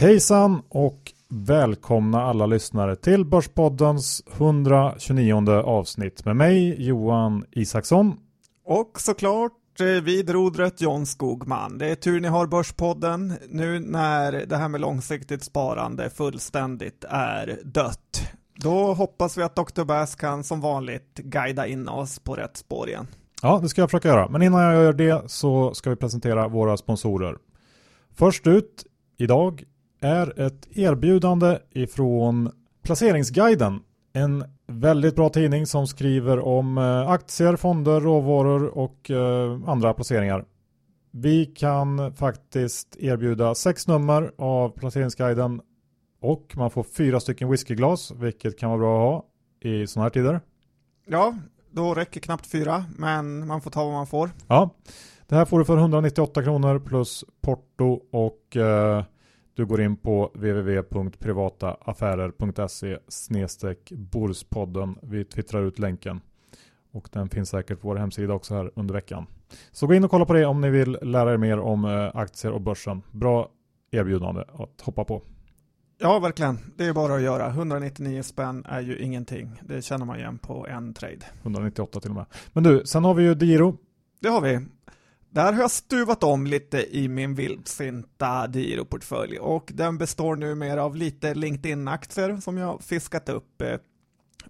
Hejsan och välkomna alla lyssnare till Börspoddens 129 avsnitt med mig Johan Isaksson. Och såklart eh, vid rodret John Skogman. Det är tur ni har Börspodden nu när det här med långsiktigt sparande fullständigt är dött. Då hoppas vi att Dr. Bass kan som vanligt guida in oss på rätt spår igen. Ja, det ska jag försöka göra. Men innan jag gör det så ska vi presentera våra sponsorer. Först ut idag är ett erbjudande ifrån Placeringsguiden. En väldigt bra tidning som skriver om eh, aktier, fonder, råvaror och eh, andra placeringar. Vi kan faktiskt erbjuda sex nummer av Placeringsguiden och man får fyra stycken whiskyglas, vilket kan vara bra att ha i sådana här tider. Ja, då räcker knappt fyra, men man får ta vad man får. Ja, det här får du för 198 kronor plus porto och eh, du går in på www.privataaffärer.se Borspodden. Vi twittrar ut länken och den finns säkert på vår hemsida också här under veckan. Så gå in och kolla på det om ni vill lära er mer om eh, aktier och börsen. Bra erbjudande att hoppa på. Ja, verkligen. Det är bara att göra. 199 spänn är ju ingenting. Det känner man igen på en trade. 198 till och med. Men du, sen har vi ju Diro. Det har vi. Där har jag stuvat om lite i min vildsinta Diro-portfölj och den består numera av lite LinkedIn-aktier som jag fiskat upp.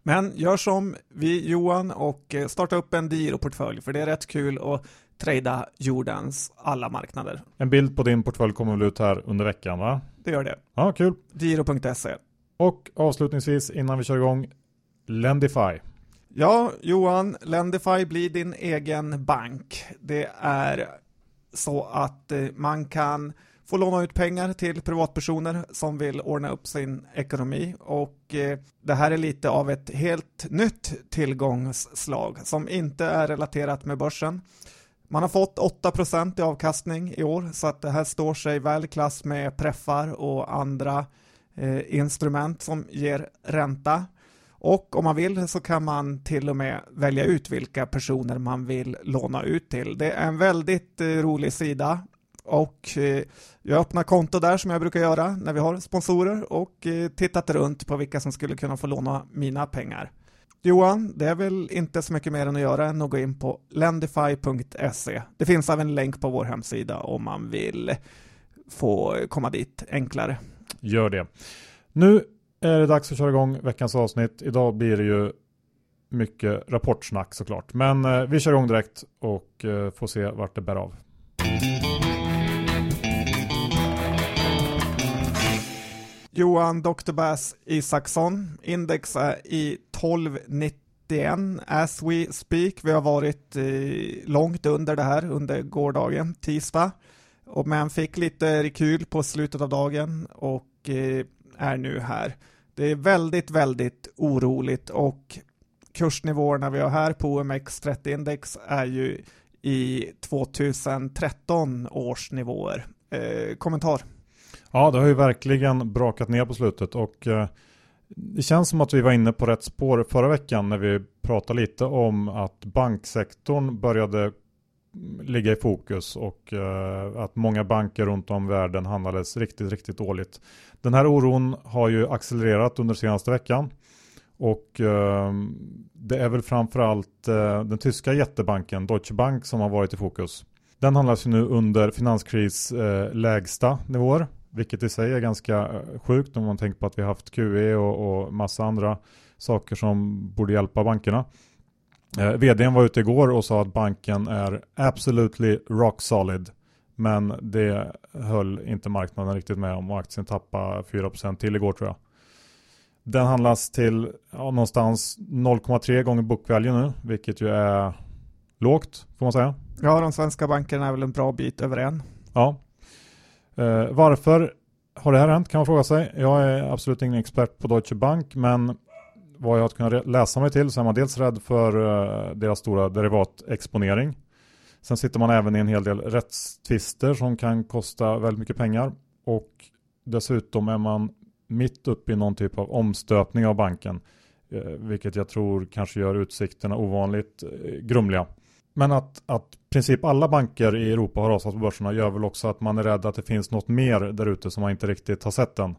Men gör som vi Johan och starta upp en Diro-portfölj för det är rätt kul att trada jordens alla marknader. En bild på din portfölj kommer väl ut här under veckan va? Det gör det. Ja, kul. Diro.se. Och avslutningsvis innan vi kör igång Lendify. Ja, Johan, Lendify blir din egen bank. Det är så att eh, man kan få låna ut pengar till privatpersoner som vill ordna upp sin ekonomi och eh, det här är lite av ett helt nytt tillgångsslag som inte är relaterat med börsen. Man har fått 8% i avkastning i år så att det här står sig väl i klass med preffar och andra eh, instrument som ger ränta. Och om man vill så kan man till och med välja ut vilka personer man vill låna ut till. Det är en väldigt eh, rolig sida och eh, jag öppnar konto där som jag brukar göra när vi har sponsorer och eh, tittat runt på vilka som skulle kunna få låna mina pengar. Johan, det är väl inte så mycket mer än att göra än att gå in på lendify.se. Det finns även en länk på vår hemsida om man vill få komma dit enklare. Gör det. Nu är det dags att köra igång veckans avsnitt. Idag blir det ju mycket rapportsnack såklart. Men eh, vi kör igång direkt och eh, får se vart det bär av. Johan Dr. Bass Isaksson. Index är i 1291 as we speak. Vi har varit eh, långt under det här under gårdagen, tisdag. Och men fick lite rekyl på slutet av dagen och eh, är nu här. Det är väldigt, väldigt oroligt och kursnivåerna vi har här på OMX30-index är ju i 2013 års nivåer. Eh, kommentar? Ja, det har ju verkligen brakat ner på slutet och eh, det känns som att vi var inne på rätt spår förra veckan när vi pratade lite om att banksektorn började ligga i fokus och eh, att många banker runt om i världen handlades riktigt, riktigt dåligt. Den här oron har ju accelererat under senaste veckan och eh, det är väl framförallt eh, den tyska jättebanken Deutsche Bank som har varit i fokus. Den handlas ju nu under finanskris eh, lägsta nivåer, vilket i sig är ganska eh, sjukt om man tänker på att vi har haft QE och, och massa andra saker som borde hjälpa bankerna. Eh, vdn var ute igår och sa att banken är absolutely rock solid. Men det höll inte marknaden riktigt med om och aktien tappade 4% till igår tror jag. Den handlas till ja, någonstans 0,3 gånger book value nu, vilket ju är lågt får man säga. Ja, de svenska bankerna är väl en bra bit över en. Ja. Eh, varför har det här hänt kan man fråga sig. Jag är absolut ingen expert på Deutsche Bank, men vad jag har kunnat läsa mig till så är man dels rädd för uh, deras stora derivatexponering. Sen sitter man även i en hel del rättstvister som kan kosta väldigt mycket pengar. Och dessutom är man mitt uppe i någon typ av omstöpning av banken. Eh, vilket jag tror kanske gör utsikterna ovanligt eh, grumliga. Men att, att i princip alla banker i Europa har rasat på börserna gör väl också att man är rädd att det finns något mer där ute som man inte riktigt har sett än.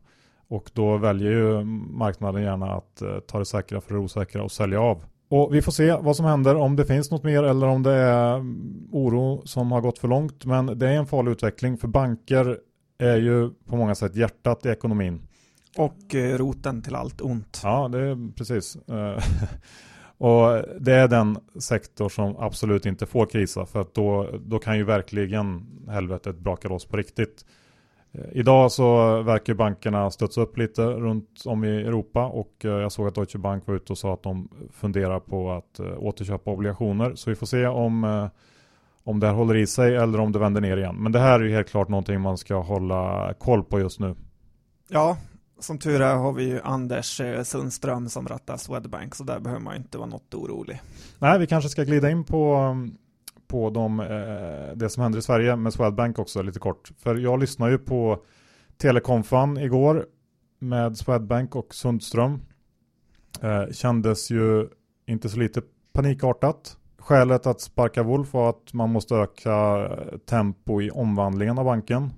Och då väljer ju marknaden gärna att eh, ta det säkra för det osäkra och sälja av. Och vi får se vad som händer, om det finns något mer eller om det är oro som har gått för långt. Men det är en farlig utveckling för banker är ju på många sätt hjärtat i ekonomin. Och eh, roten till allt ont. Ja, det är precis. Eh, och det är den sektor som absolut inte får krisa för att då, då kan ju verkligen helvetet braka loss på riktigt. Eh, idag så verkar bankerna studsa upp lite runt om i Europa och jag såg att Deutsche Bank var ute och sa att de funderar på att återköpa obligationer. Så vi får se om, om det här håller i sig eller om det vänder ner igen. Men det här är ju helt klart någonting man ska hålla koll på just nu. Ja, som tur är har vi ju Anders eh, Sundström som rattar Swedbank, så där behöver man inte vara något orolig. Nej, vi kanske ska glida in på, på de, eh, det som händer i Sverige med Swedbank också lite kort. För jag lyssnade ju på Telekonfan igår med Swedbank och Sundström. Eh, kändes ju inte så lite panikartat. Skälet att sparka Wolf var att man måste öka tempo i omvandlingen av banken.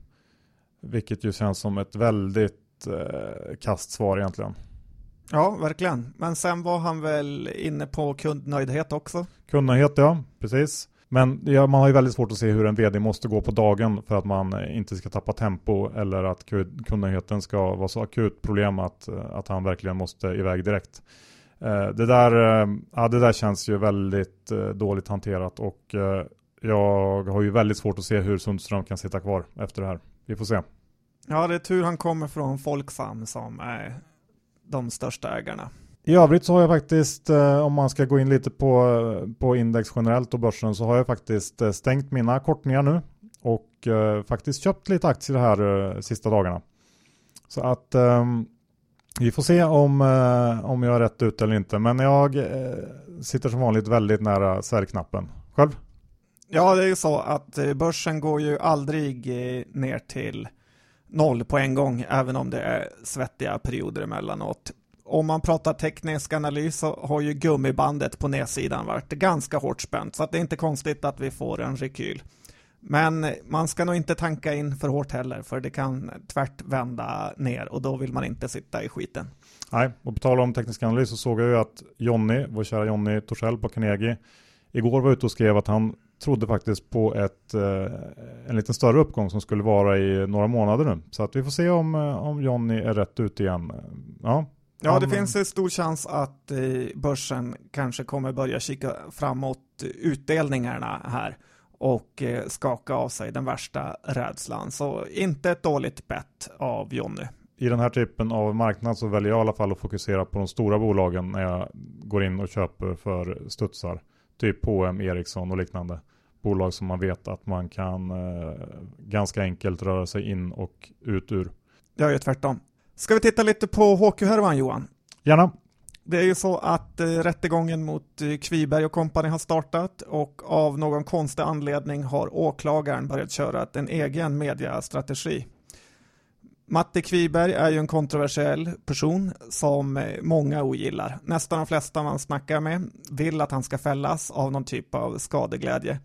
Vilket ju känns som ett väldigt eh, kastsvar egentligen. Ja, verkligen. Men sen var han väl inne på kundnöjdhet också? Kundnöjdhet, ja, precis. Men ja, man har ju väldigt svårt att se hur en vd måste gå på dagen för att man eh, inte ska tappa tempo eller att kundnöjdheten ska vara så akut problem att, eh, att han verkligen måste iväg direkt. Eh, det där, ja, det där känns ju väldigt dåligt hanterat och jag har ju väldigt svårt att se hur Sundström kan sitta kvar efter det här. Vi får se. Ja, det är tur han kommer från Folksam som är de största ägarna. I övrigt så har jag faktiskt, eh, om man ska gå in lite på, eh, på index generellt och börsen, så har jag faktiskt eh, stängt mina kortningar nu och faktiskt köpt lite aktier här sista dagarna. Så att ehm, vi får se om, om jag är rätt ut eller inte. Men jag sitter som vanligt väldigt nära säljknappen. Själv? Ja, det är ju så att börsen går ju aldrig ner till noll på en gång, även om det är svettiga perioder emellanåt. Om man pratar teknisk analys så har ju gummibandet på nedsidan varit ganska hårt spänt, så att det är inte konstigt att vi får en rekyl. Men man ska nog inte tanka in för hårt heller, för det kan tvärt vända ner och då vill man inte sitta i skiten. Nej, och på tal om teknisk analys så såg jag ju att Jonny, vår kära Jonny Torssell på Carnegie, igår var ute och skrev att han trodde faktiskt på ett, eh, en lite större uppgång som skulle vara i några månader nu. Så att vi får se om, eh, om Jonny är rätt ute igen. Ja, Ja, det finns en stor chans att eh, börsen kanske kommer börja kika framåt utdelningarna här och skaka av sig den värsta rädslan. Så inte ett dåligt bett av Jonny. I den här typen av marknad så väljer jag i alla fall att fokusera på de stora bolagen när jag går in och köper för studsar. Typ H&M, Ericsson och liknande bolag som man vet att man kan eh, ganska enkelt röra sig in och ut ur. Jag gör tvärtom. Ska vi titta lite på HQ-härvan Johan? Gärna. Det är ju så att eh, rättegången mot eh, Kviberg och kompani har startat och av någon konstig anledning har åklagaren börjat köra en egen mediastrategi. Matte Kviberg är ju en kontroversiell person som eh, många ogillar. Nästan de flesta man snackar med vill att han ska fällas av någon typ av skadeglädje.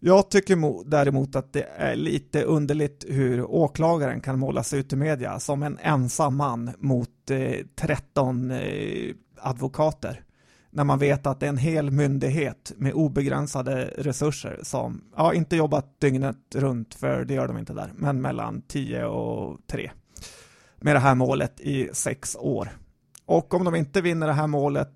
Jag tycker däremot att det är lite underligt hur åklagaren kan målas ut i media som en ensam man mot eh, 13 eh, advokater. När man vet att det är en hel myndighet med obegränsade resurser som, ja, inte jobbat dygnet runt, för det gör de inte där, men mellan 10 och 3 med det här målet i sex år. Och om de inte vinner det här målet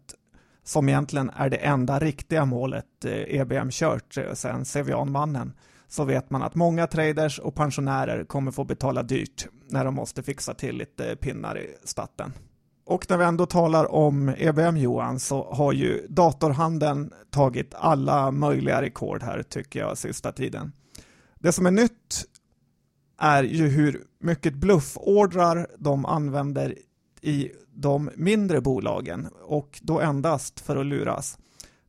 som egentligen är det enda riktiga målet eh, EBM kört eh, sen Sevianmannen så vet man att många traders och pensionärer kommer få betala dyrt när de måste fixa till lite pinnar i statten. Och när vi ändå talar om EBM Johan så har ju datorhandeln tagit alla möjliga rekord här tycker jag sista tiden. Det som är nytt är ju hur mycket bluffordrar de använder i de mindre bolagen och då endast för att luras.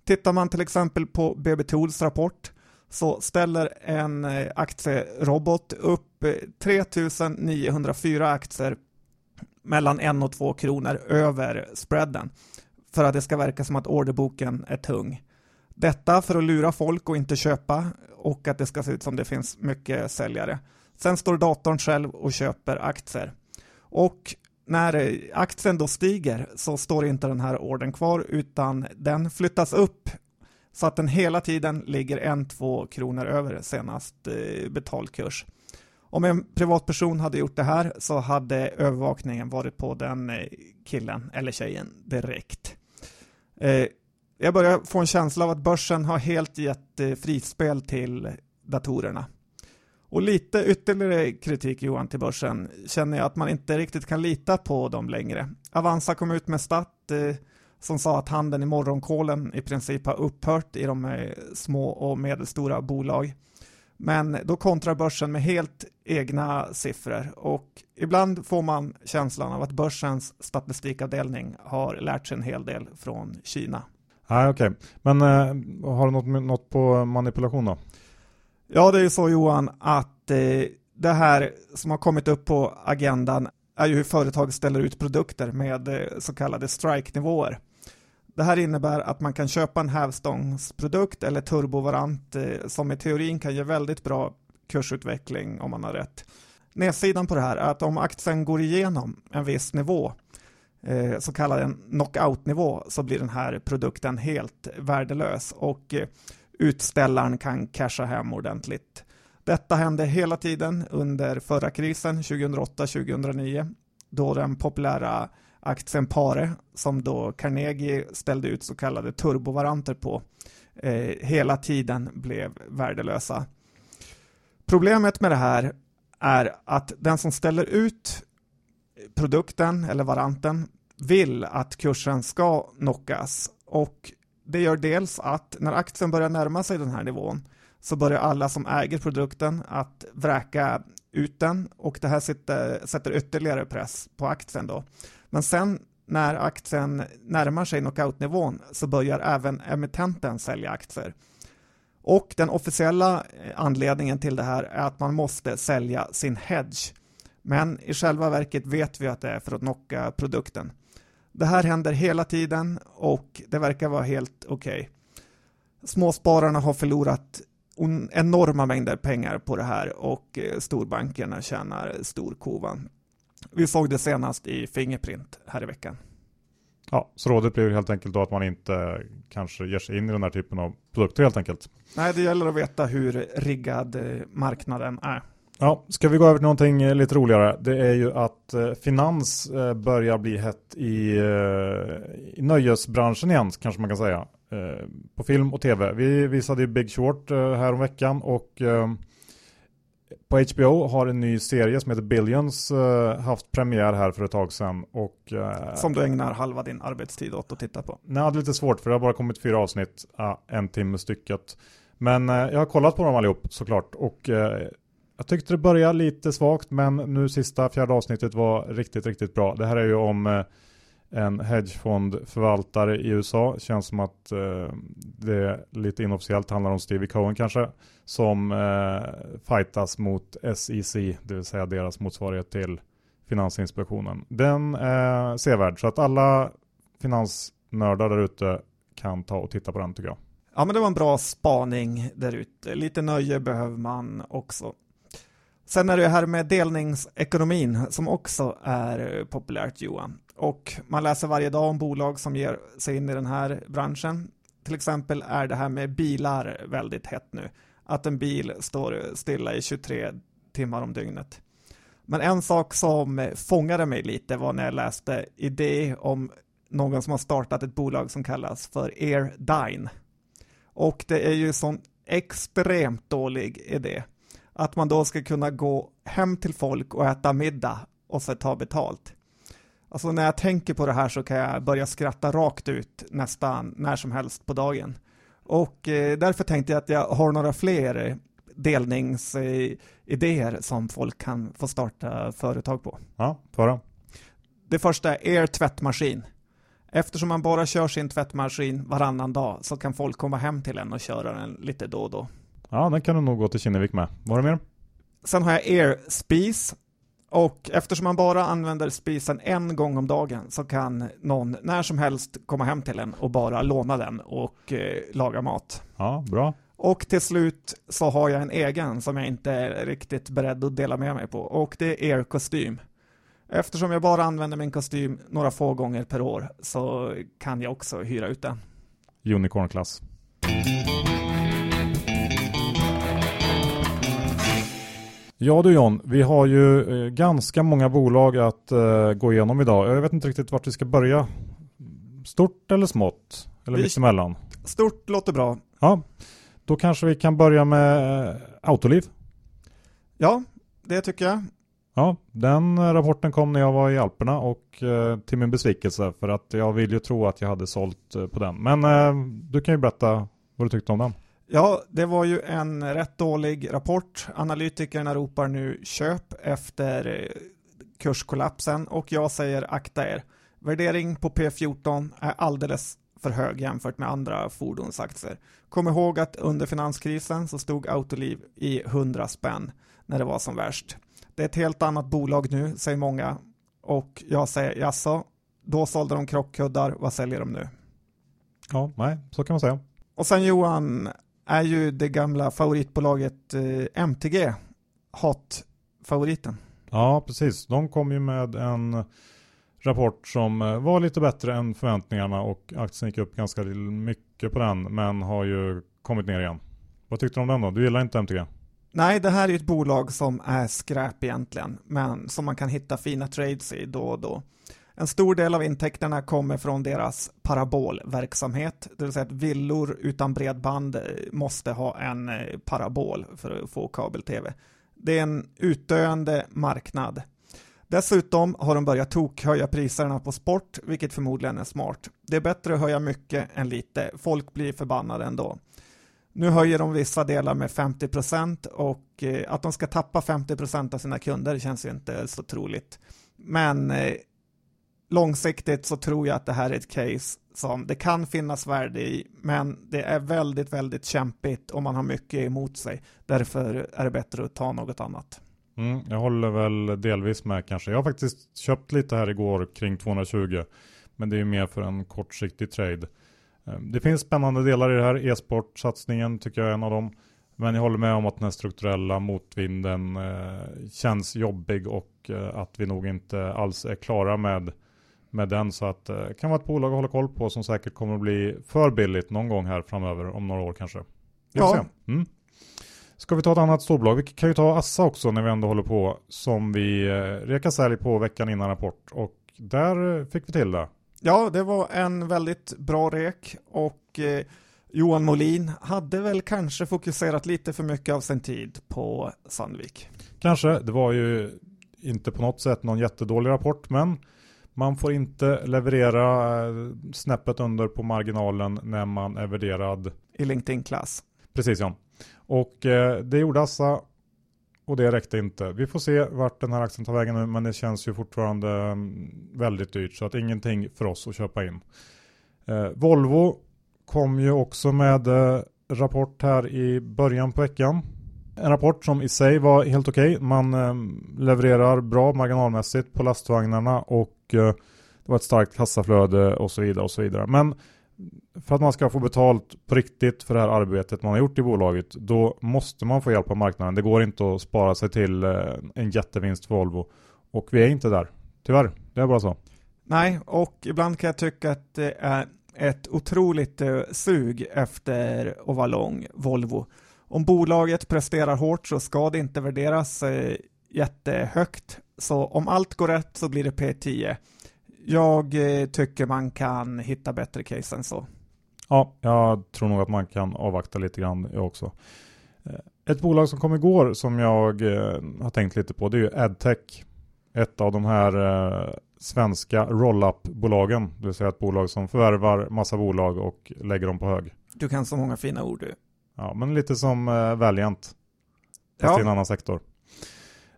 Tittar man till exempel på BB Tools rapport så ställer en eh, aktierobot upp eh, 3904 aktier mellan en och två kronor över spreaden för att det ska verka som att orderboken är tung. Detta för att lura folk och inte köpa och att det ska se ut som det finns mycket säljare. Sen står datorn själv och köper aktier. Och när eh, aktien då stiger så står inte den här ordern kvar utan den flyttas upp så att den hela tiden ligger en, två kronor över senast eh, betalkurs. Om en privatperson hade gjort det här så hade övervakningen varit på den eh, killen eller tjejen direkt. Jag börjar få en känsla av att börsen har helt gett frispel till datorerna. Och lite ytterligare kritik Johan till börsen känner jag att man inte riktigt kan lita på dem längre. Avanza kom ut med stat eh, som sa att handeln i morgonkolen i princip har upphört i de eh, små och medelstora bolag. Men då kontrar börsen med helt egna siffror och ibland får man känslan av att börsens statistikavdelning har lärt sig en hel del från Kina. Nej, okej. Okay. Men eh, har du något, något på manipulation då? Ja, det är ju så Johan att eh, det här som har kommit upp på agendan är ju hur företag ställer ut produkter med eh, så kallade strike-nivåer. Det här innebär att man kan köpa en hävstångsprodukt eller turbovarant eh, som i teorin kan ge väldigt bra kursutveckling om man har rätt. Nedsidan på det här är att om aktien går igenom en viss nivå, eh, så kallad en knockout-nivå, så blir den här produkten helt värdelös och eh, utställaren kan casha hem ordentligt. Detta hände hela tiden under förra krisen 2008-2009 då den populära aktien Pare som då Carnegie ställde ut så kallade turbovaranter på eh, hela tiden blev värdelösa. Problemet med det här är att den som ställer ut produkten eller varanten vill att kursen ska knockas och det gör dels att när aktien börjar närma sig den här nivån så börjar alla som äger produkten att vräka ut den och det här sitter, sätter ytterligare press på aktien då. Men sen när aktien närmar sig knockoutnivån så börjar även emittenten sälja aktier. Och den officiella eh, anledningen till det här är att man måste sälja sin hedge. Men i själva verket vet vi att det är för att knocka produkten. Det här händer hela tiden och det verkar vara helt okej. Okay. Småspararna har förlorat enorma mängder pengar på det här och eh, storbankerna tjänar storkovan. Vi såg det senast i Fingerprint här i veckan. Ja, så rådet blir helt enkelt då att man inte kanske ger sig in i den här typen av produkter helt enkelt. Nej, det gäller att veta hur riggad eh, marknaden är. Ja, ska vi gå över till någonting eh, lite roligare? Det är ju att eh, finans eh, börjar bli hett i, i nöjesbranschen igen, kanske man kan säga. På film och tv. Vi visade ju Big Short här om veckan och på HBO har en ny serie som heter Billions haft premiär här för ett tag sedan. Och, som du ägnar halva din arbetstid åt att titta på? Nej, det är lite svårt för det har bara kommit fyra avsnitt, en timme stycket. Men jag har kollat på dem allihop såklart och jag tyckte det började lite svagt men nu sista fjärde avsnittet var riktigt, riktigt bra. Det här är ju om eh, en hedgefondförvaltare i USA. Känns som att eh, det lite inofficiellt handlar om Stevie Cohen kanske. Som eh, fightas mot SEC, det vill säga deras motsvarighet till Finansinspektionen. Den är sevärd så att alla finansnördar där ute kan ta och titta på den tycker jag. Ja men det var en bra spaning där ute. Lite nöje behöver man också. Sen är det här med delningsekonomin som också är populärt Johan. Och man läser varje dag om bolag som ger sig in i den här branschen. Till exempel är det här med bilar väldigt hett nu. Att en bil står stilla i 23 timmar om dygnet. Men en sak som fångade mig lite var när jag läste idé om någon som har startat ett bolag som kallas för AirDine. Och det är ju sån extremt dålig idé att man då ska kunna gå hem till folk och äta middag och så ta betalt. Alltså när jag tänker på det här så kan jag börja skratta rakt ut nästan när som helst på dagen. Och eh, därför tänkte jag att jag har några fler delningsidéer som folk kan få starta företag på. Ja, föra. Det första är er tvättmaskin. Eftersom man bara kör sin tvättmaskin varannan dag så kan folk komma hem till en och köra den lite då och då. Ja, den kan du nog gå till Kinnevik med. Vad har du mer? Sen har jag Airspeece Och eftersom man bara använder spisen en gång om dagen så kan någon när som helst komma hem till en och bara låna den och eh, laga mat. Ja, bra. Och till slut så har jag en egen som jag inte är riktigt beredd att dela med mig på och det är er kostym. Eftersom jag bara använder min kostym några få gånger per år så kan jag också hyra ut den. Unicorn-klass. Ja du John, vi har ju eh, ganska många bolag att uh, gå igenom idag. Jag vet inte riktigt vart vi ska börja. Stort eller smått? Eller vi... mittemellan? Stort låter bra. Ja, då kanske vi kan börja med uh, Autoliv. Ja, det tycker jag. Ja, den rapporten kom när jag var i Alperna och till min besvikelse för att jag vill ju tro att jag hade sålt på den. Men du kan ju berätta vad du tyckte om den. Ja, det var ju en rätt dålig rapport. Analytikerna ropar nu köp efter eh, kurskollapsen och jag säger akta er. Värdering på P14 är alldeles för hög jämfört med andra fordonsaktier. Kom ihåg att under finanskrisen så stod Autoliv i 100 spänn när det var som värst. Det är ett helt annat bolag nu, säger många. Och jag säger, jaså, då sålde de krockkuddar, vad säljer de nu? Ja, nej, så kan man säga. Och sen Johan, är ju det gamla favoritbolaget eh, MTG hot-favoriten. Ja, precis. De kom ju med en rapport som eh, var lite bättre än förväntningarna och aktien gick upp ganska mycket på den men har ju kommit ner igen. Vad tyckte du om den då? Du gillar inte MTG? Nej, det här är ett bolag som är skräp egentligen, men som man kan hitta fina trades i då och då. En stor del av intäkterna kommer från deras parabolverksamhet, det vill säga att villor utan bredband eh, måste ha en eh, parabol för att få kabel-tv. Det är en utdöende marknad. Dessutom har de börjat tokhöja priserna på sport, vilket förmodligen är smart. Det är bättre att höja mycket än lite, folk blir förbannade ändå. Nu höjer de vissa delar med 50% och eh, att de ska tappa 50% av sina kunder känns ju inte så troligt. Men långsiktigt så tror jag att det här är ett case som det kan finnas värde i, men det är väldigt, väldigt kämpigt om man har mycket emot sig. Därför är det bättre att ta något annat. Mm, jag håller väl delvis med kanske. Jag har faktiskt köpt lite här igår kring 220, men det är ju mer för en kortsiktig trade. Ehm, det finns spännande delar i det här. E-sportsatsningen tycker jag är en av dem. Men jag håller med om att den här strukturella motvinden eh, känns jobbig och eh, att vi nog inte alls är klara med med den så att det eh, kan vara ett bolag att hålla koll på som säkert kommer att bli för billigt någon gång här framöver om några år kanske. Ja. Mm. Ska vi ta ett annat storbolag? Vi kan ju ta Assa också när vi ändå håller på som vi eh, rekade sälj på veckan innan rapport och där eh, fick vi till det. Ja, det var en väldigt bra rek och eh, Johan Molin hade väl kanske fokuserat lite för mycket av sin tid på Sandvik. Kanske, det var ju inte på något sätt någon jättedålig rapport men man får inte leverera eh, snäppet under på marginalen när man är värderad i LinkedIn-klass. Precis ja. Och eh, det gjorde Assa och det räckte inte. Vi får se vart den här aktien tar vägen nu men det känns ju fortfarande mm, väldigt dyrt så att ingenting för oss att köpa in. Eh, Volvo kom ju också med eh, rapport här i början på veckan. En rapport som i sig var helt okej. Okay. Man eh, levererar bra marginalmässigt på lastvagnarna och mycket, det var ett starkt kassaflöde och så vidare och så vidare. Men för att man ska få betalt på riktigt för det här arbetet man har gjort i bolaget då måste man få hjälp av marknaden. Det går inte att spara sig till eh, en jättevinst för Volvo. Och vi är inte där. Tyvärr, det är bara så. Nej, och ibland kan jag tycka att det är ett otroligt eh, sug efter att vara lång Volvo om bolaget presterar hårt så ska det inte värderas eh, jättehögt. Så om allt går rätt så blir det P10. Jag eh, tycker man kan hitta bättre case än så. Ja, jag tror nog att man kan avvakta lite grann jag också. Eh, ett bolag som kom igår som jag eh, har tänkt lite på det är ju Edtech. Ett av de här svenska roll-up-bolagen. Det vill säga ett bolag som förvärvar massa bolag och lägger dem på hög. Du kan så många fina ord du. Ja, men lite som Valiant. Fast ja. i en annan sektor.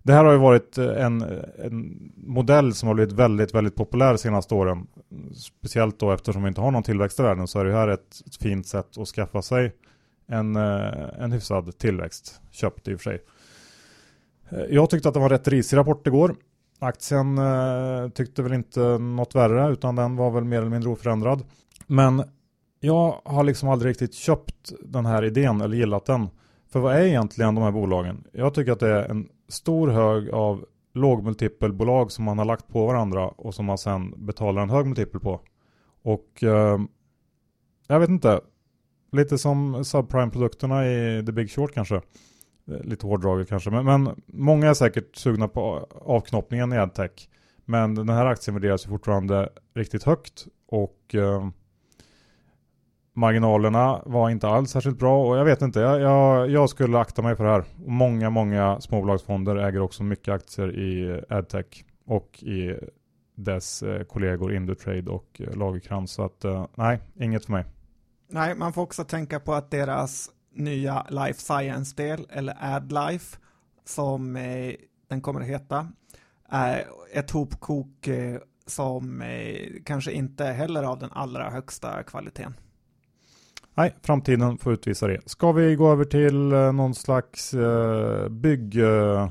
Det här har ju varit eh, en, en, modell som har blivit väldigt, väldigt populär de senaste åren. Speciellt då eftersom vi inte har någon tillväxt i världen så är det här ett fint sätt att skaffa sig en, eh, en hyfsad tillväxt. Köpt i och för sig. Eh, jag tyckte att det var rätt risig rapport igår. Aktien eh, tyckte väl inte något värre utan den var väl mer eller mindre oförändrad. Men jag har liksom aldrig riktigt köpt den här idén eller gillat den. För vad är egentligen de här bolagen? Jag tycker att det är en stor hög av lågmultipelbolag som man har lagt på varandra och som man sen betalar en hög multipel på. Och eh, jag vet inte, lite som subprime-produkterna i The Big Short kanske. Eh, lite hårdraget kanske, men, men, många är säkert sugna på avknoppningen i AdTech. Men den här aktien värderas ju fortfarande riktigt högt och eh, marginalerna var inte alls särskilt bra och jag vet inte, jag, jag, jag skulle akta mig för det här. Många, många småbolagsfonder äger också mycket aktier i AdTech och i dess eh, kollegor Indutrade och eh, Lagerkrans. Så att eh, nej, inget för mig. Nej, man får också tänka på att deras nya Life Science-del, eller AdLife, som eh, den kommer att heta, är ett hopkok eh, som eh, kanske inte heller av den allra högsta kvaliteten. Nej, framtiden får utvisa det. Ska vi gå över till eh, någon slags eh, bygg, eh,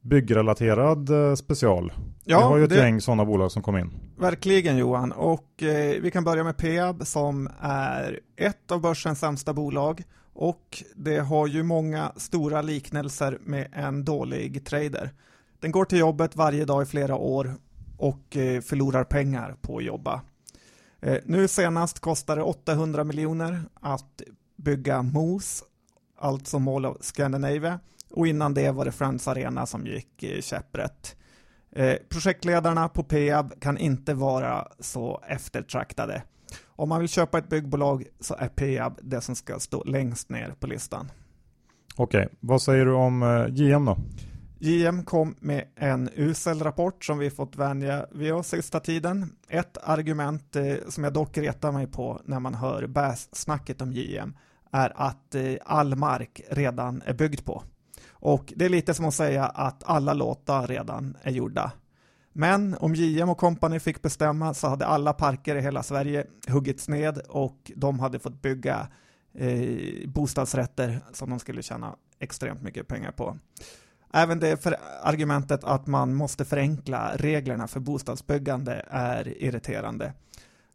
byggrelaterad special? Ja, vi har ju ett det... gäng sådana bolag som kom in. Verkligen Johan, och eh, vi kan börja med Peab som är ett av börsens sämsta bolag och det har ju många stora liknelser med en dålig trader. Den går till jobbet varje dag i flera år och eh, förlorar pengar på att jobba. Eh, nu senast kostar det 800 miljoner att bygga MOS, alltså Mall of Scandinavia, och innan det var det Friends Arena som gick käpprätt. Eh, projektledarna på Peab kan inte vara så eftertraktade. Om man vill köpa ett byggbolag så är Peab det som ska stå längst ner på listan. Okej, vad säger du om eh, JM då? JM kom med en usel rapport som vi fått vänja vid oss sista tiden. Ett argument eh, som jag dock retar mig på när man hör bäs-snacket om JM är att eh, all mark redan är byggd på. Och det är lite som att säga att alla låtar redan är gjorda. Men om JM och kompani fick bestämma så hade alla parker i hela Sverige huggits ned och de hade fått bygga eh, bostadsrätter som de skulle tjäna extremt mycket pengar på. Även det för argumentet att man måste förenkla reglerna för bostadsbyggande är irriterande.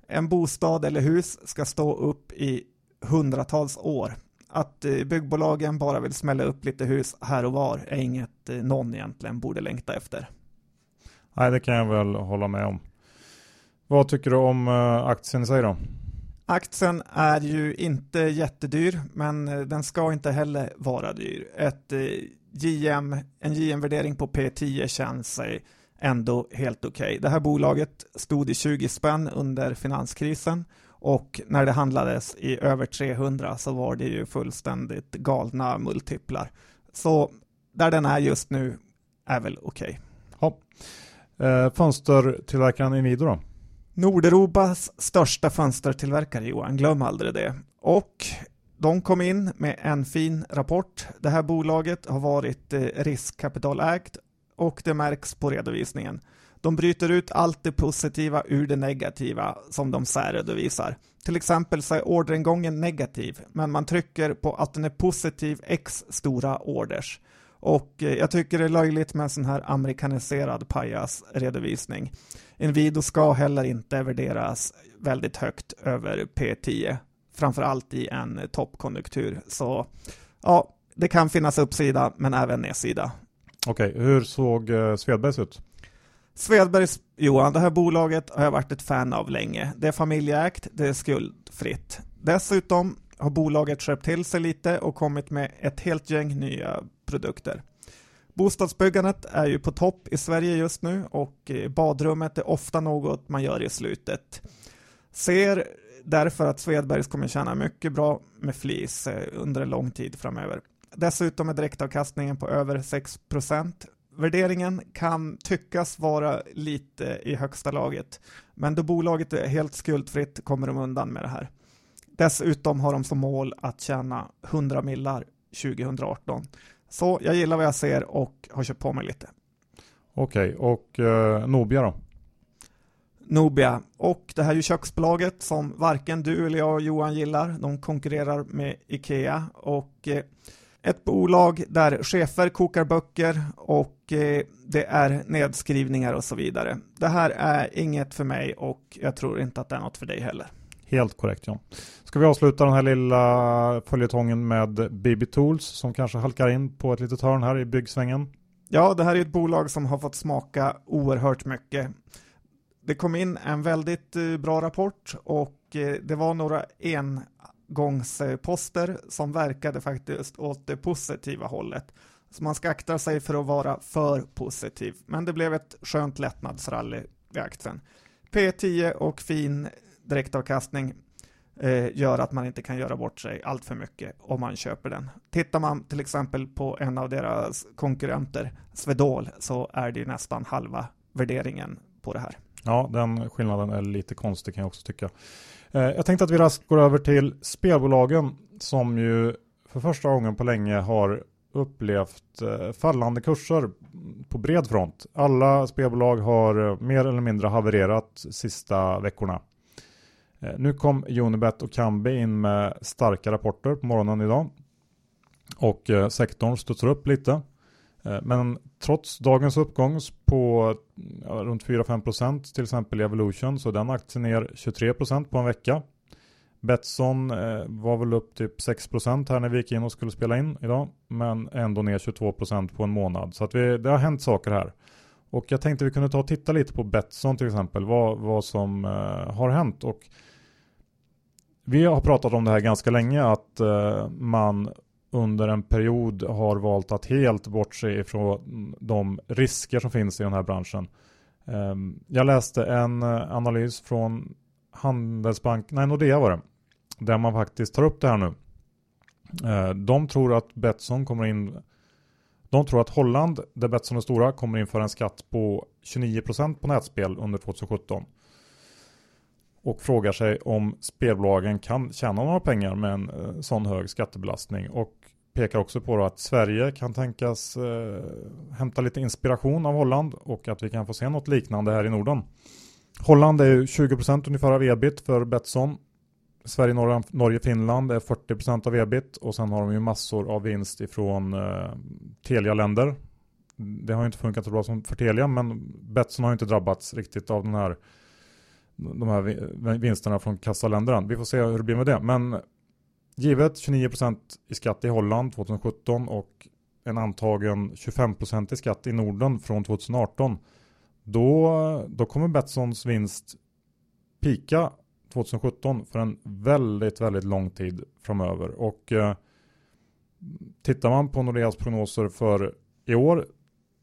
En bostad eller hus ska stå upp i hundratals år. Att eh, byggbolagen bara vill smälla upp lite hus här och var är inget eh, någon egentligen borde längta efter. Nej, det kan jag väl hålla med om. Vad tycker du om eh, aktien i sig då? Aktien är ju inte jättedyr, men den ska inte heller vara dyr. Ett JM, en JM-värdering på P10 känns ändå helt okej. Okay. Det här bolaget stod i 20 spänn under finanskrisen och när det handlades i över 300 så var det ju fullständigt galna multiplar. Så där den är just nu är väl okej. Okay. Ja. Eh, fönstertillverkaren Inwido då? Nordeuropas största fönstertillverkare Johan, glöm aldrig det. Och de kom in med en fin rapport. Det här bolaget har varit eh, riskkapitalägt och det märks på redovisningen. De bryter ut allt det positiva ur det negativa som de särredovisar. Till exempel så är orderingången negativ, men man trycker på att den är positiv x stora orders. Och eh, jag tycker det är löjligt med en sån här amerikaniserad pajas-redovisning. Inwido ska heller inte värderas väldigt högt över P10 framförallt i en toppkonjunktur. Så ja, det kan finnas uppsida men även nedsida. Okej, hur såg eh, Svedbergs ut? Svedbergs, Johan, det här bolaget har jag varit ett fan av länge. Det är familjeägt, det är skuldfritt. Dessutom har bolaget skärpt till sig lite och kommit med ett helt gäng nya produkter. Bostadsbyggandet är ju på topp i Sverige just nu och eh, badrummet är ofta något man gör i slutet. Ser därför att Svedbergs kommer tjäna mycket bra med flis eh, under en lång tid framöver. Dessutom är direktavkastningen på över 6% Värderingen kan tyckas vara lite i högsta laget, men då bolaget är helt skuldfritt kommer de undan med det här. Dessutom har de som mål att tjäna 100 millar 2018. Så jag gillar vad jag ser och har köpt på mig lite. Okej, okay, och eh, Nobia då? Nobia. Och det här är ju köksbolaget som varken du eller jag Johan gillar. De konkurrerar med Ikea och eh, Ett bolag där chefer kokar böcker och eh, det är nedskrivningar och så vidare. Det här är inget för mig och jag tror inte att det är något för dig heller. Helt korrekt John. Ska vi avsluta den här lilla följetongen med BB Tools som kanske halkar in på ett litet hörn här i byggsvängen? Ja, det här är ett bolag som har fått smaka oerhört mycket. Det kom in en väldigt eh, bra rapport och eh, det var några engångsposter som verkade faktiskt åt det positiva hållet. Så man ska akta sig för att vara för positiv. Men det blev ett skönt lättnadsrally i aktien. P10 och fin direktavkastning eh, gör att man inte kan göra bort sig allt för mycket om man köper den. Tittar man till exempel på en av deras konkurrenter, Swedol, så är det ju nästan halva värderingen på det här. Ja, den skillnaden är lite konstig kan jag också tycka. Eh, jag tänkte att vi raskt går över till spelbolagen som ju för första gången på länge har upplevt eh, fallande kurser på bred front. Alla spelbolag har eh, mer eller mindre havererat sista veckorna. Nu kom Unibet och Kambi in med starka rapporter på morgonen idag. Och sektorn studsar upp lite. Eh, men trots dagens uppgång på runt 4-5% till exempel i Evolution så är den aktien ner 23% på en vecka. Betsson eh, var väl upp typ 6% här när vi gick in och skulle spela in idag. Men ändå ner 22% på en månad. Så att vi, det har hänt saker här. Och jag tänkte vi kunde ta och titta lite på Betsson till exempel. Vad, vad som eh, har hänt. Och vi har pratat om det här ganska länge att man under en period har valt att helt bortse ifrån de risker som finns i den här branschen. Ehm, jag läste en eh, analys från Handelsbank, nej Nordea var det, där man faktiskt tar upp det här nu. Ehm, de tror att Betsson kommer in de tror att Holland, där Betsson är stora, kommer införa en skatt på 29% på nätspel under 2017 och frågar sig om spelbolagen kan tjäna några pengar med en eh, sån hög skattebelastning och pekar också på att Sverige kan tänkas eh, hämta lite inspiration av Holland och att vi kan få se något liknande här i Norden. Holland är 20% ungefär av ebit för Betsson. Sverige, Norge, Norge, Finland är 40% av ebit och sen har de ju massor av vinst ifrån eh, Telia-länder. Det har ju inte funkat så bra som för Telia men Betsson har ju inte drabbats riktigt av den här de här vinsterna från kassaländerna. Vi får se hur det blir med det. Men givet 29% i skatt i Holland 2017 och en antagen 25% i skatt i Norden från 2018. Då, då kommer Betssons vinst pika 2017 för en väldigt, väldigt lång tid framöver. Och eh, tittar man på Nordeas prognoser för i år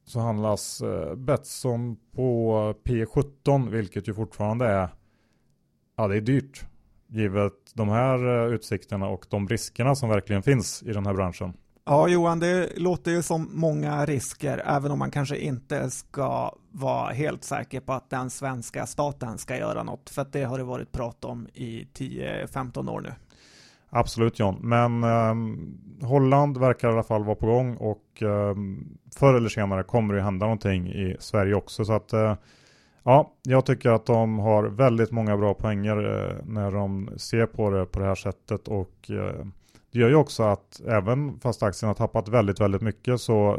så handlas eh, Betsson på P17 vilket ju fortfarande är ja det är dyrt givet de här eh, utsikterna och de riskerna som verkligen finns i den här branschen. Ja Johan, det låter ju som många risker även om man kanske inte ska vara helt säker på att den svenska staten ska göra något för det har det varit prat om i 10-15 år nu. Absolut John, men eh, Holland verkar i alla fall vara på gång och eh, förr eller senare kommer det hända någonting i Sverige också. Så att eh, ja, jag tycker att de har väldigt många bra poänger eh, när de ser på det på det här sättet och eh, det gör ju också att även fast aktien har tappat väldigt, väldigt mycket så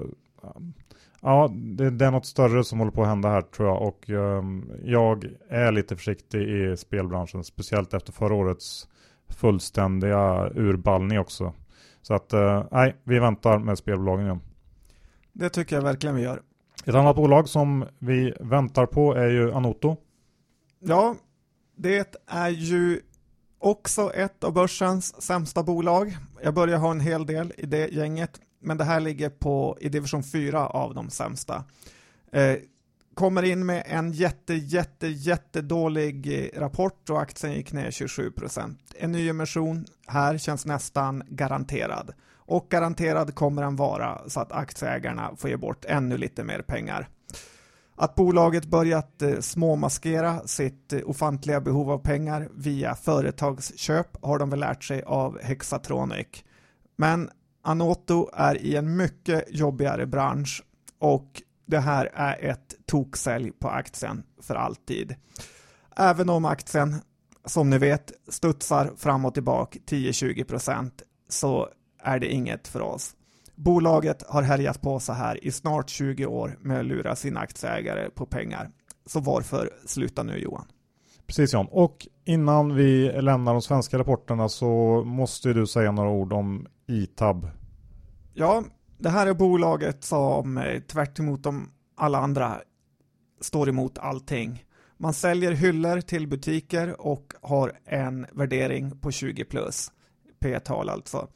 Ja, det, det, är något större som håller på att hända här tror jag och ehm, jag är lite försiktig i spelbranschen, speciellt efter förra årets fullständiga urballning också. Så att, eh, nej, vi väntar med spelbolagen igen. Det tycker jag verkligen vi gör. Ett annat bolag som vi väntar på är ju Anoto. Ja, det är ju också ett av börsens sämsta bolag. Jag börjar ha en hel del i det gänget, men det här ligger på i division 4 av de sämsta. Eh, kommer in med en jätte, jätte, jättedålig eh, rapport och aktien gick ner 27% En ny emission här känns nästan garanterad. Och garanterad kommer den vara så att aktieägarna får ge bort ännu lite mer pengar. Att bolaget börjat eh, småmaskera sitt eh, ofantliga behov av pengar via företagsköp har de väl lärt sig av Hexatronic. Men Anoto är i en mycket jobbigare bransch och det här är ett toksälj på aktien för alltid. Även om aktien, som ni vet, studsar fram och tillbaka 10-20% så är det inget för oss. Bolaget har härjat på så här i snart 20 år med att lura sina aktieägare på pengar. Så varför sluta nu Johan? Precis John. Och innan vi lämnar de svenska rapporterna så måste du säga några ord om ITAB. Ja, det här är bolaget som eh, tvärt emot de alla andra står emot allting. Man säljer hyllor till butiker och har en värdering på 20 plus. P-tal alltså.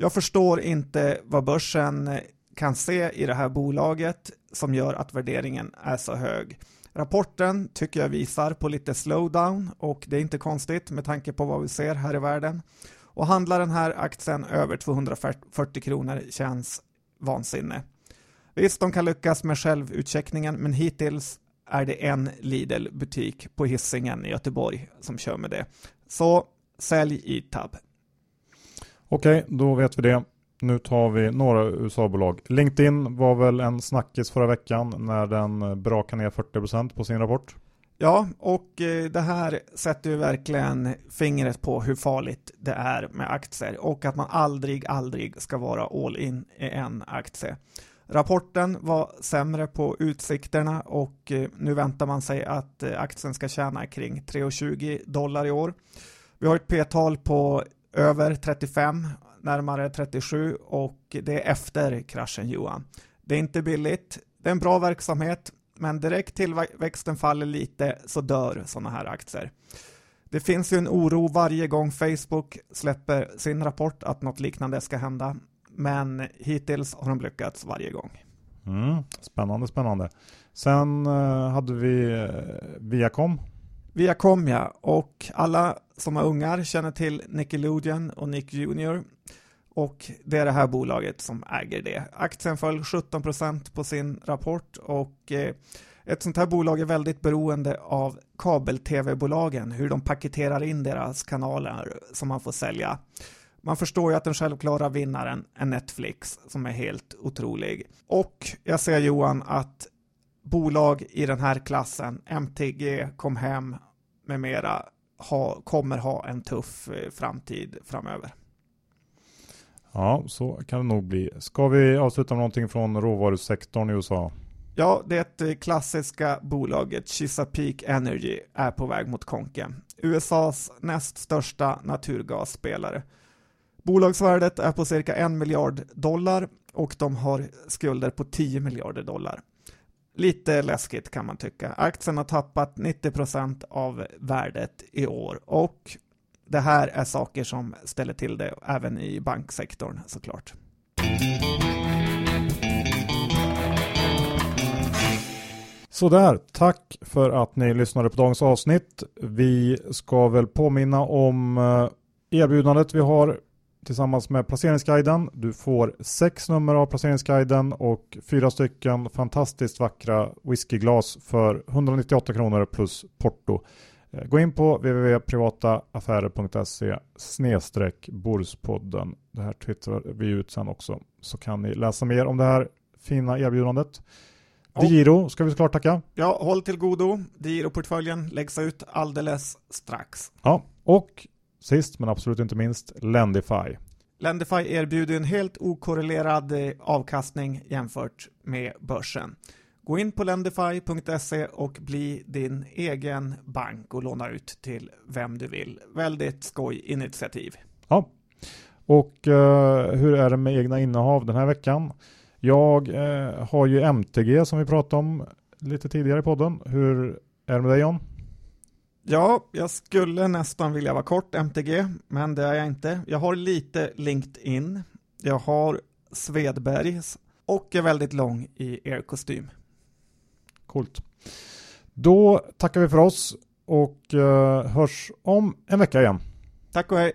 Jag förstår inte vad börsen kan se i det här bolaget som gör att värderingen är så hög. Rapporten tycker jag visar på lite slowdown och det är inte konstigt med tanke på vad vi ser här i världen. Och handlar den här aktien över 240 kronor känns vansinne. Visst, de kan lyckas med självutcheckningen, men hittills är det en Lidl-butik på Hisingen i Göteborg som kör med det. Så sälj i tab. Okej, då vet vi det. Nu tar vi några USA-bolag. LinkedIn var väl en snackis förra veckan när den eh, brakade ner 40% på sin rapport. Ja, och eh, det här sätter ju verkligen fingret på hur farligt det är med aktier och att man aldrig, aldrig ska vara all in i en aktie. Rapporten var sämre på utsikterna och eh, nu väntar man sig att aktien ska tjäna kring 3,20 dollar i år. Vi har ett p-tal på över 35, närmare 37 och det är efter kraschen Johan. Det är inte billigt, det är en bra verksamhet, men direkt tillväxten faller lite så dör sådana här aktier. Det finns ju en oro varje gång Facebook släpper sin rapport att något liknande ska hända, men hittills har de lyckats varje gång. Mm, spännande, spännande. Sen eh, hade vi eh, Viacom. Viacom ja, och alla som har ungar känner till Nickelodeon och Nick Junior Och det är det här bolaget som äger det. Aktien föll 17% på sin rapport och eh, ett sånt här bolag är väldigt beroende av kabel-tv-bolagen, hur de paketerar in deras kanaler som man får sälja. Man förstår ju att den självklara vinnaren är Netflix som är helt otrolig. Och jag ser Johan att bolag i den här klassen, MTG, Comhem med mera, ha, kommer ha en tuff eh, framtid framöver. Ja, så kan det nog bli. Ska vi avsluta med någonting från råvarusektorn i USA? Ja, det eh, klassiska bolaget Chesapeake Energy är på väg mot konken. USAs näst största naturgasspelare. Bolagsvärdet är på cirka en miljard dollar och de har skulder på 10 miljarder dollar. Lite läskigt kan man tycka. Aktien har tappat 90% av värdet i år och det här är saker som ställer till det även i banksektorn såklart. Sådär, tack för att ni lyssnade på dagens avsnitt. Vi ska väl påminna om eh, erbjudandet vi har tillsammans med Placeringsguiden. Du får sex nummer av Placeringsguiden och fyra stycken fantastiskt vackra whiskyglas för 198 kronor plus porto. Eh, gå in på www.privataaffärer.se snedstreck Borspodden. Det här twittrar vi ut sen också. Så kan ni läsa mer om det här fina erbjudandet. Digiro ska vi såklart tacka. Ja, håll till godo. Digiro-portföljen läggs ut alldeles strax. Ja, och sist men absolut inte minst Lendify. Lendify erbjuder en helt okorrelerad eh, avkastning jämfört med börsen. Gå in på lendify.se och bli din egen bank och låna ut till vem du vill. Väldigt skoj initiativ. Ja, och uh, hur är det med egna innehav den här veckan? Jag uh, har ju MTG som vi pratade om lite tidigare i podden. Hur är det med dig John? Ja, jag skulle nästan vilja vara kort MTG, men det är jag inte. Jag har lite LinkedIn, jag har Svedbergs och är väldigt lång i er-kostym. Coolt. Då tackar vi för oss och uh, hörs om en vecka igen. Tack och hej.